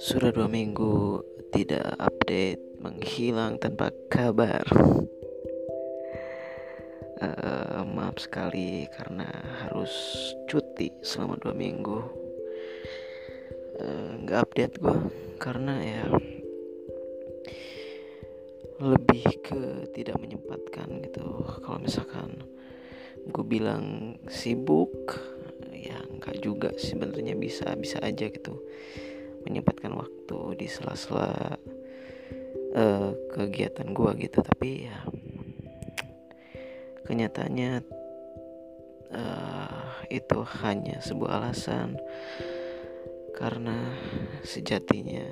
Sudah dua minggu tidak update, menghilang tanpa kabar. Uh, maaf sekali karena harus cuti selama dua minggu. Eh, nggak uh, update gue karena ya lebih ke tidak menyempatkan gitu. Kalau misalkan gue bilang sibuk, ya nggak juga sebenarnya bisa bisa aja gitu. Menyempatkan waktu di sela-sela uh, kegiatan gue gitu. Tapi ya kenyataannya uh, itu hanya sebuah alasan. Karena sejatinya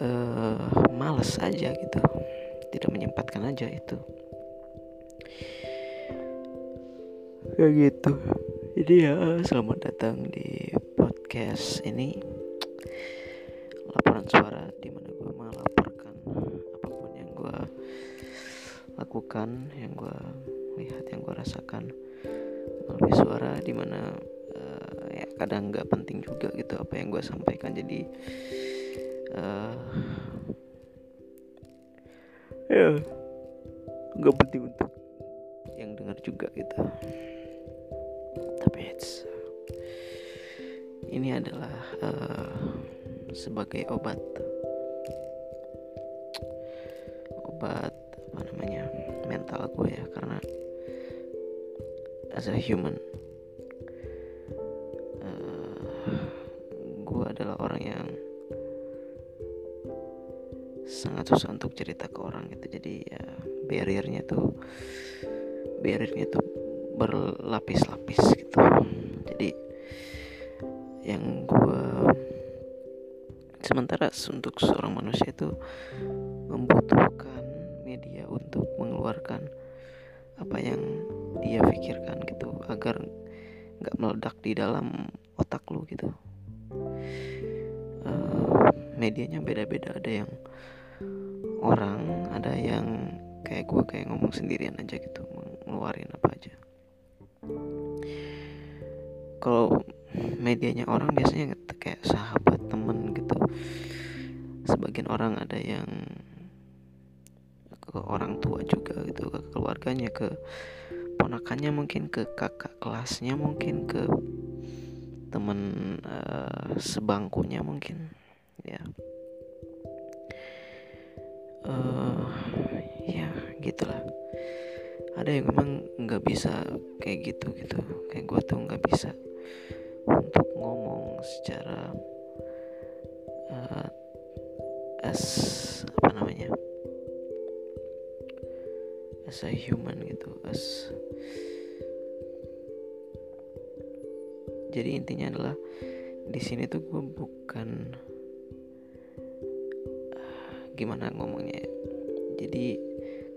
uh, males aja gitu. Tidak menyempatkan aja itu kayak gitu. Jadi ya selamat datang di podcast ini. Laporan suara di mana gue melaporkan apa pun yang gue lakukan yang gue lihat yang gue rasakan. Melalui suara di mana uh, ya kadang nggak penting juga gitu apa yang gue sampaikan. Jadi uh, ya nggak penting untuk yang dengar juga gitu tapi it's ini adalah uh, sebagai obat. Obat apa namanya mental gue ya karena as a human uh, gue adalah orang yang sangat susah untuk cerita ke orang gitu. Jadi ya barriernya tuh barriernya tuh berlapis-lapis gitu. Jadi yang gue sementara untuk seorang manusia itu membutuhkan media untuk mengeluarkan apa yang dia pikirkan gitu agar nggak meledak di dalam otak lu gitu. Uh, medianya beda-beda. Ada yang orang ada yang kayak gue kayak ngomong sendirian aja gitu ngeluarin apa aja kalau medianya orang biasanya kayak sahabat temen gitu. Sebagian orang ada yang ke orang tua juga gitu ke keluarganya ke ponakannya mungkin ke kakak kelasnya mungkin ke temen uh, sebangkunya mungkin ya. Uh, ya gitulah ada yang memang nggak bisa kayak gitu gitu kayak gue tuh nggak bisa untuk ngomong secara uh, as apa namanya as a human gitu as jadi intinya adalah di sini tuh gue bukan uh, gimana ngomongnya ya. jadi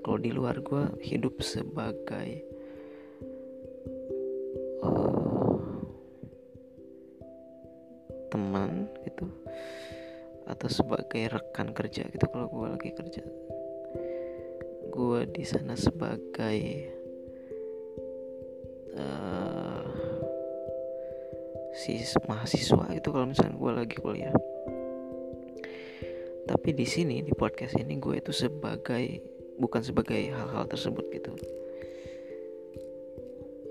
kalau di luar gue hidup sebagai teman gitu atau sebagai rekan kerja gitu kalau gue lagi kerja. Gue di sana sebagai uh, si mahasiswa itu kalau misalnya gue lagi kuliah. Tapi di sini di podcast ini gue itu sebagai bukan sebagai hal-hal tersebut gitu.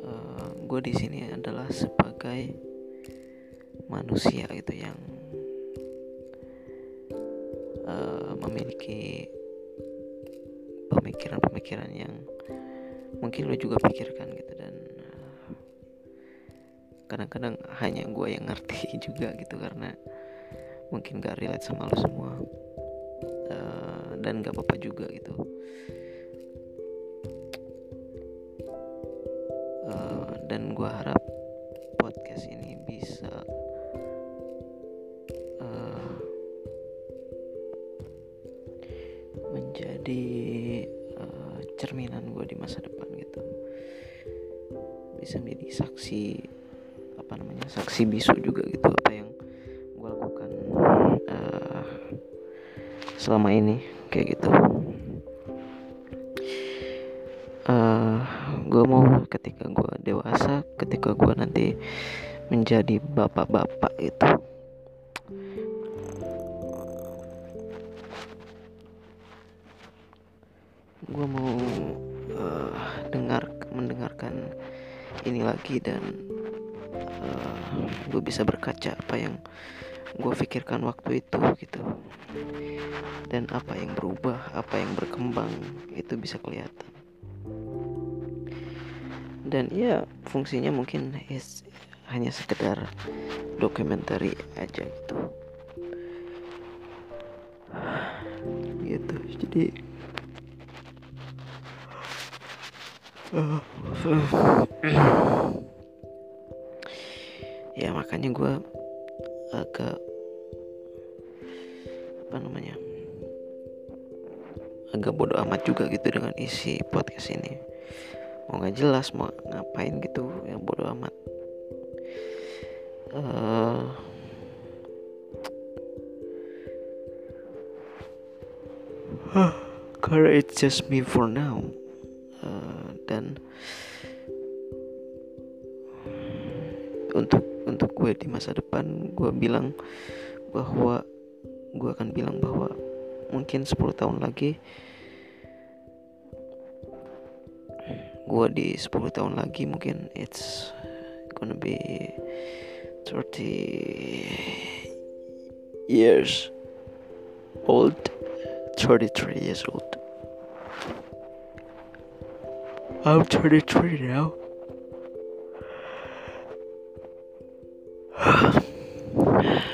Uh, gue di sini adalah sebagai manusia gitu yang uh, memiliki pemikiran-pemikiran yang mungkin lo juga pikirkan gitu dan uh, kadang-kadang hanya gue yang ngerti juga gitu karena mungkin gak relate sama lo semua. uh, dan gak apa-apa juga gitu. Uh, dan gue harap podcast ini bisa menjadi uh, cerminan gue di masa depan gitu. Bisa menjadi saksi apa namanya saksi bisu juga gitu apa yang gue lakukan uh, selama ini kayak gitu. Uh, gue mau ketika gue dewasa ketika gue nanti menjadi bapak-bapak itu gue mau uh, dengar mendengarkan ini lagi dan uh, eh, gue bisa berkaca apa yang gue pikirkan waktu itu gitu. Dan apa yang berubah apa yang berkembang itu bisa kelihatan. Dan ya fungsinya mungkin is hanya sekedar dokumenter aja gitu. Gitu jadi ya makanya gue agak apa namanya agak bodoh amat juga gitu dengan isi podcast ini. Mau nggak jelas mau ngapain gitu yang bodoh amat. Uh, karena it's just me for now. Uh, dan untuk untuk gue di masa depan gue bilang bahwa gue akan bilang bahwa mungkin 10 tahun lagi gue di 10 tahun lagi mungkin it's gonna be 30 years old 33 years old. I'm 33 now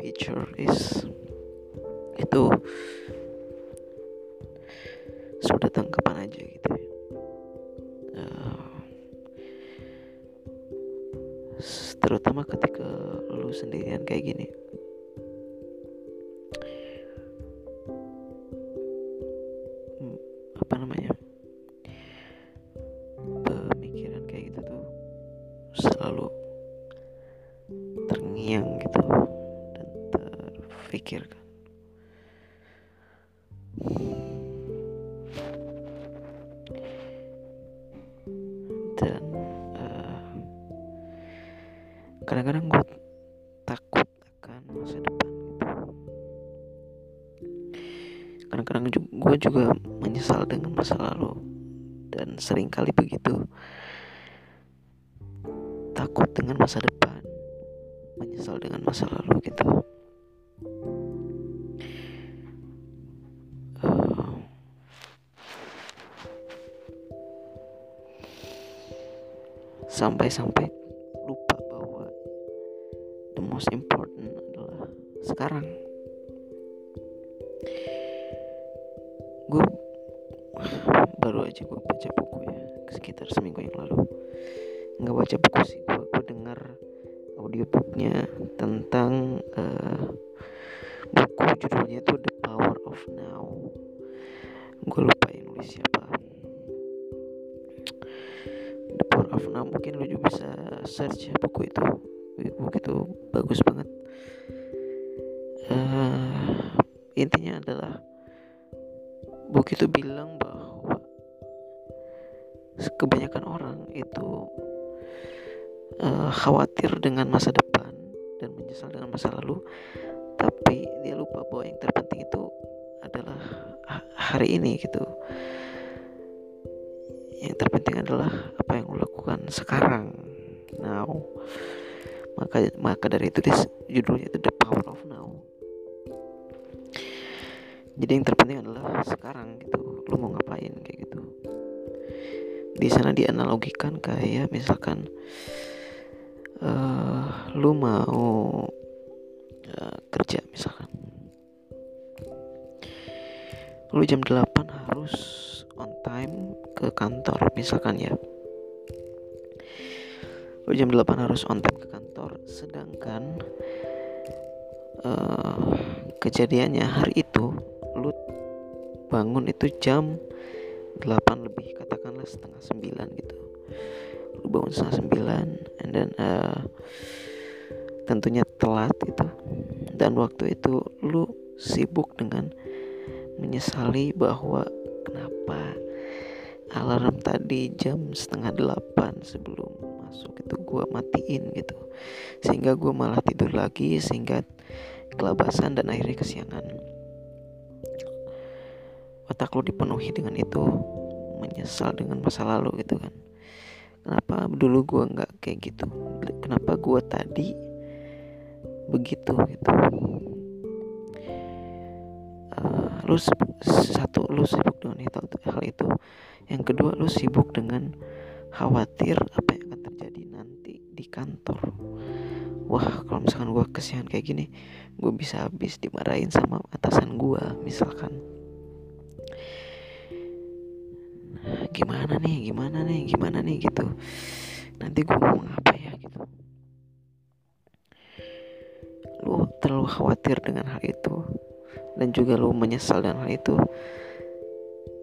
the future is itu sudah datang kapan aja gitu ya. terutama ketika lu sendirian kayak gini kadang-kadang gue takut akan masa depan gitu. Kadang-kadang gue juga menyesal dengan masa lalu. Dan sering kali begitu. Takut dengan masa depan. Menyesal dengan masa lalu gitu. Uh, sampai-sampai most important adalah sekarang. Gue baru aja gue baca buku ya sekitar seminggu yang lalu. Nggak baca buku sih gue gue dengar audiobooknya tentang uh, buku judulnya itu The Power of Now. Gue lupa yang nulis siapa. The Power of Now mungkin lo juga bisa search ya buku itu dengan masa depan dan menyesal dengan masa lalu tapi dia lupa bahwa yang terpenting itu adalah hari ini gitu. Yang terpenting adalah apa yang lo lakukan sekarang now. Maka maka dari itu dis, judulnya itu The Power of Now. Jadi yang terpenting adalah sekarang gitu lu mau ngapain kayak gitu. Di sana dianalogikan kayak misalkan uh, lu mau uh, kerja misalkan. Lu jam 8 harus on time ke kantor misalkan ya. Lu jam 8 harus on time ke kantor sedangkan uh, kejadiannya hari itu lu bangun itu jam 8 lebih katakanlah setengah 9 gitu. Lu bangun setengah 9 then uh, tentunya telat gitu. Dan waktu itu lu sibuk dengan menyesali bahwa kenapa alarm tadi jam setengah delapan sebelum masuk itu gue matiin gitu. Sehingga gue malah tidur lagi sehingga kelabasan dan akhirnya kesiangan. Otak lo dipenuhi dengan itu menyesal dengan masa lalu gitu kan. Kenapa dulu gue nggak kayak gitu. Kenapa gue tadi begitu gitu? Uh, lu satu lu sibuk dengan itu hal itu. Yang kedua lu sibuk dengan khawatir apa yang akan terjadi nanti di kantor. Wah kalau misalkan gue kesian kayak gini gue bisa habis dimarahin sama atasan gue misalkan. Gimana nih gimana nih gimana nih gitu nanti gue ngomong apa ya gitu. Lu terlalu khawatir dengan hal itu dan juga lu menyesal dengan hal itu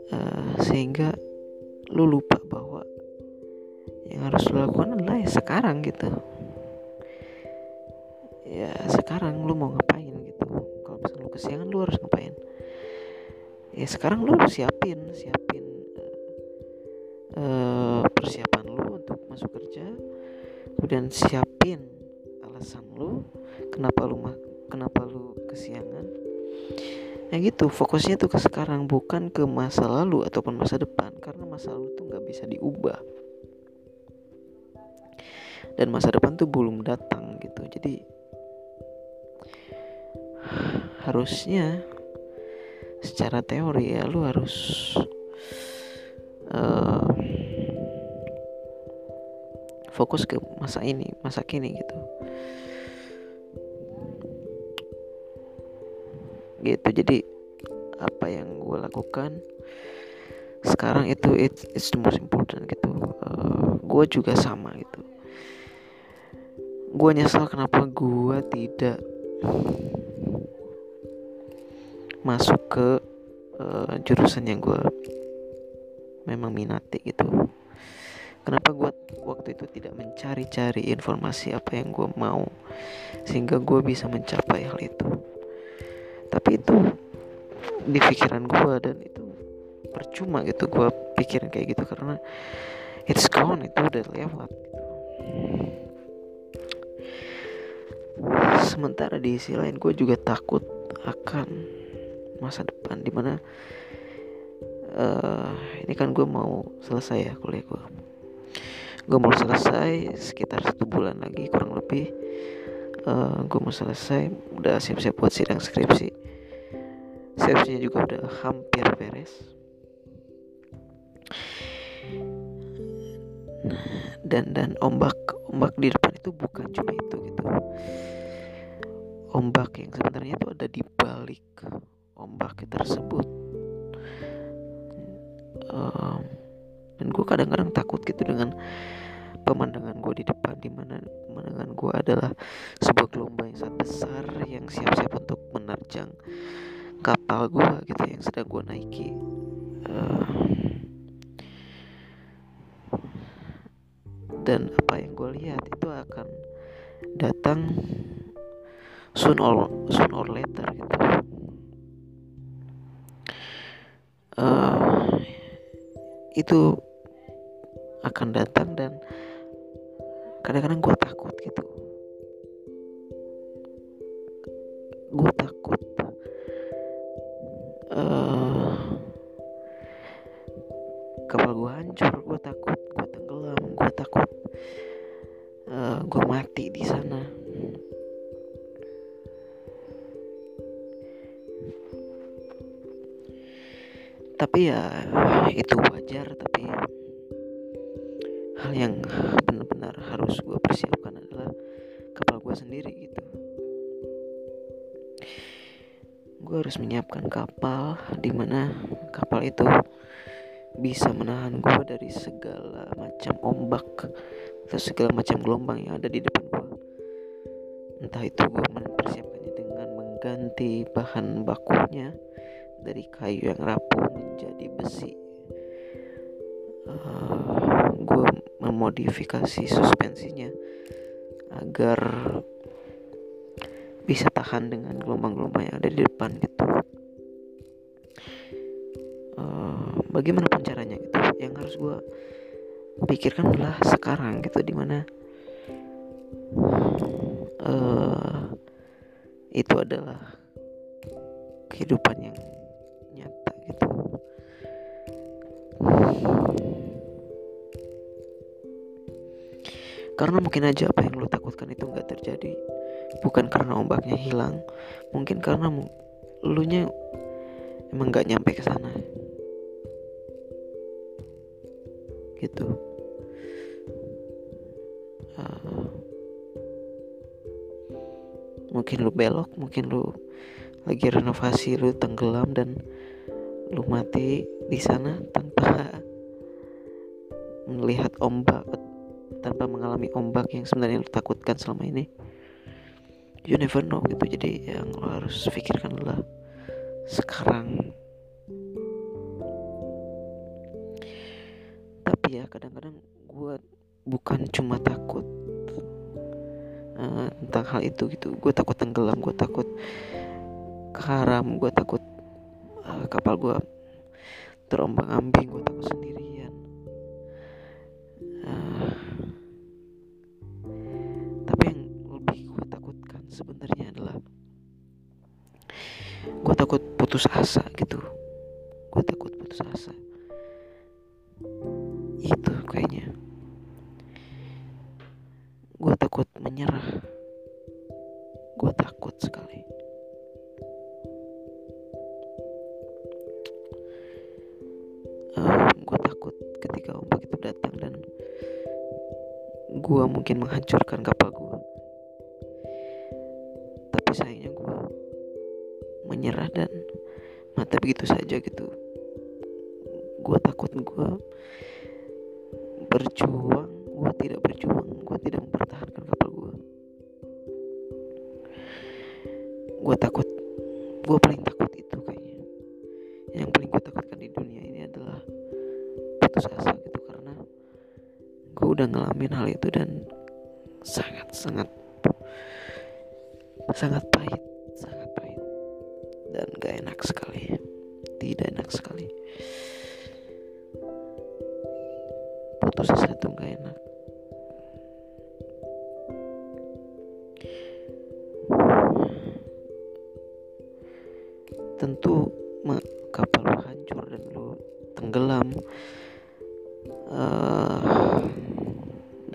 uh, sehingga lu lupa bahwa yang harus lu lakukan adalah ya sekarang gitu. Ya sekarang lu mau ngapain gitu. Kalau misalnya lu kesiangan lu harus ngapain? Ya sekarang lu siapin siapin uh, persiapan masuk kerja kemudian siapin alasan lu kenapa lu kenapa lu kesiangan. Ya gitu fokusnya tuh ke sekarang bukan ke masa lalu ataupun masa depan karena masa lalu tuh nggak bisa diubah. Dan masa depan tuh belum datang gitu jadi harusnya secara teori ya lu harus uh, fokus ke masa ini masa kini gitu. Gitu. Jadi apa yang gue lakukan sekarang itu it's, it's the most important gitu. Uh, gue juga sama gitu. Gue nyesal kenapa gue tidak masuk ke uh, jurusan yang gue memang minati gitu kenapa gue waktu itu tidak mencari-cari informasi apa yang gue mau sehingga gue bisa mencapai hal itu tapi itu di pikiran gue dan itu percuma gitu gue pikirin kayak gitu karena it's gone itu udah lewat gitu. sementara di sisi lain gue juga takut akan masa depan di mana uh, ini kan gue mau selesai ya kuliah gue gue mau selesai sekitar satu bulan lagi kurang lebih. Uh, gue mau selesai udah siap-siap buat sidang skripsi. Skripsinya juga udah hampir beres. Dan dan ombak ombak di depan itu bukan cuma itu gitu. Ombak yang sebenarnya itu ada di balik ombak tersebut. Um, dan gue kadang-kadang takut gitu dengan pemandangan gue di depan di mana pemandangan gue adalah sebuah gelombang yang sangat besar yang siap-siap untuk menerjang kapal gue gitu yang sedang gue naiki. Uh, dan apa yang gue lihat itu akan datang soon or soon or later gitu. Uh, itu akan datang dan kadang-kadang gue takut gitu. Gue gue harus menyiapkan kapal di mana kapal itu bisa menahan gue dari segala macam ombak atau segala macam gelombang yang ada di depan gue entah itu gue mempersiapkannya dengan mengganti bahan bakunya dari kayu yang rapuh menjadi besi. Uh, gue memodifikasi suspensinya agar bisa tahan dengan gelombang-gelombang yang ada di depan gitu. Uh, bagaimanapun caranya gitu. Yang harus gue pikirkan adalah sekarang gitu di mana uh, itu adalah kehidupan yang nyata gitu. Karena mungkin aja apa yang lo takutkan itu nggak terjadi bukan karena ombaknya hilang mungkin karena lu nya emang nggak nyampe ke sana. Gitu. Uh, mungkin lu belok mungkin lu lagi renovasi lu tenggelam dan lu mati di sana tanpa melihat ombak tanpa mengalami ombak yang sebenarnya lu takutkan selama ini you never know gitu. Jadi yang lo harus pikirkan adalah sekarang. Tapi ya kadang-kadang gue bukan cuma takut uh, tentang hal itu gitu. Gue takut tenggelam gue takut karam gue takut uh, kapal gue terombang ambing gue takut sendirian sebenarnya adalah gue takut putus asa gitu. Gue takut putus asa. Itu kayaknya. Gue takut menyerah. Gue takut sekali. Uh, gue takut ketika ombak itu datang dan gue mungkin menghancurkan kapal gue takut gue paling takut itu kayaknya. Yang paling gue takutkan di dunia ini adalah putus asa gitu karena gue udah ngalamin hal itu dan sangat sangat sangat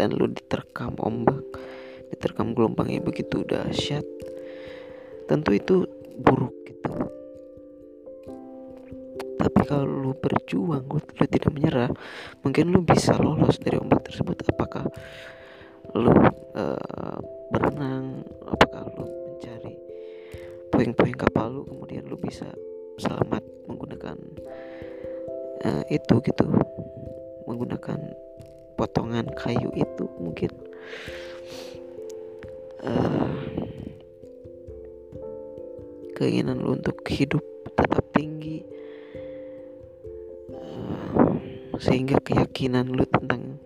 dan lo diterkam ombak diterkam gelombangnya begitu dahsyat. Tentu itu buruk gitu. Tapi kalau lu berjuang lu, lu tidak menyerah mungkin lu bisa lolos dari ombak tersebut. Apakah lu uh, berenang? Apakah lu mencari puing-puing kapal lu kemudian lu bisa selamat menggunakan uh, itu gitu menggunakan potongan kayu itu mungkin uh, keinginan lu untuk hidup tetap tinggi uh, sehingga keyakinan lu tentang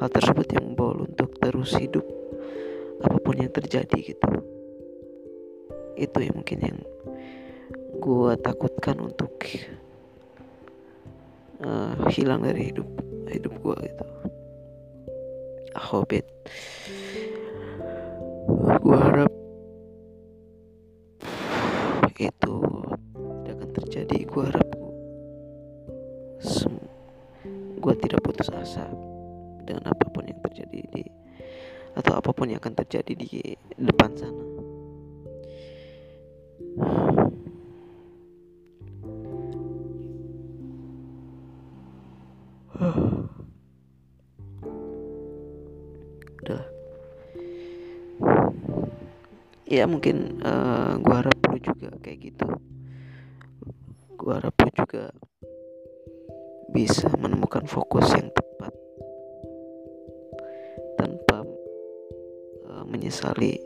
hal tersebut yang membawa lu untuk terus hidup apa pun yang terjadi gitu. Itu yang mungkin yang gue takutkan untuk uh, hilang dari hidup hidup gue gitu I hope it gue harap itu tidak akan terjadi. Gue harap gue tidak putus asa dengan apa pun yang terjadi di atau apa pun yang akan terjadi di depan sana ya mungkin uh, eh, gue harap lu juga kayak gitu. Gue harap lu juga bisa menemukan fokus yang tepat tanpa uh, menyesali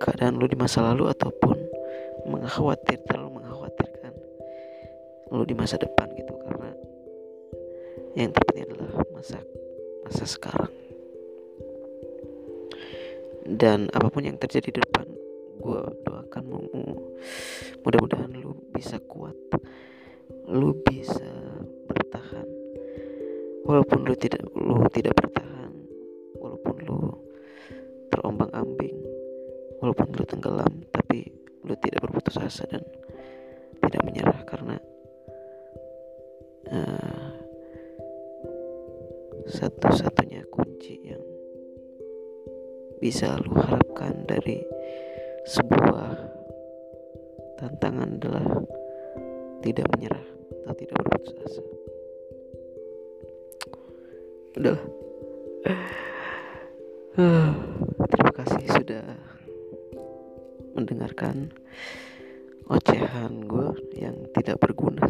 keadaan lu di masa lalu ataupun mengkhawatir terlalu mengkhawatirkan lu di masa depan dan apa pun yang terjadi di depan gue doakan mudah-mudahan lu bisa kuat. Lu bisa bertahan. Walaupun lu tidak lu tidak bertahan walaupun lu terombang ambing walaupun lu tenggelam tapi lu tidak berputus asa dan tidak menyerah karena uh, satu-satunya bisa lu harapkan dari sebuah tantangan adalah tidak menyerah atau tidak berputus asa. Udahlah. Terima kasih sudah mendengarkan ocehan gue yang tidak berguna.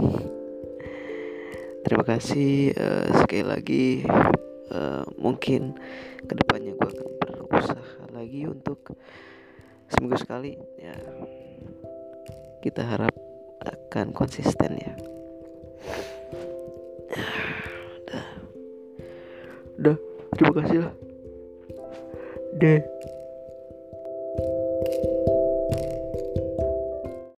Terima kasih uh, sekali lagi. Uh, mungkin ke depannya gue akan berusaha lagi untuk seminggu sekali ya kita harap akan konsisten ya. Udah udah terima kasih lah. Deh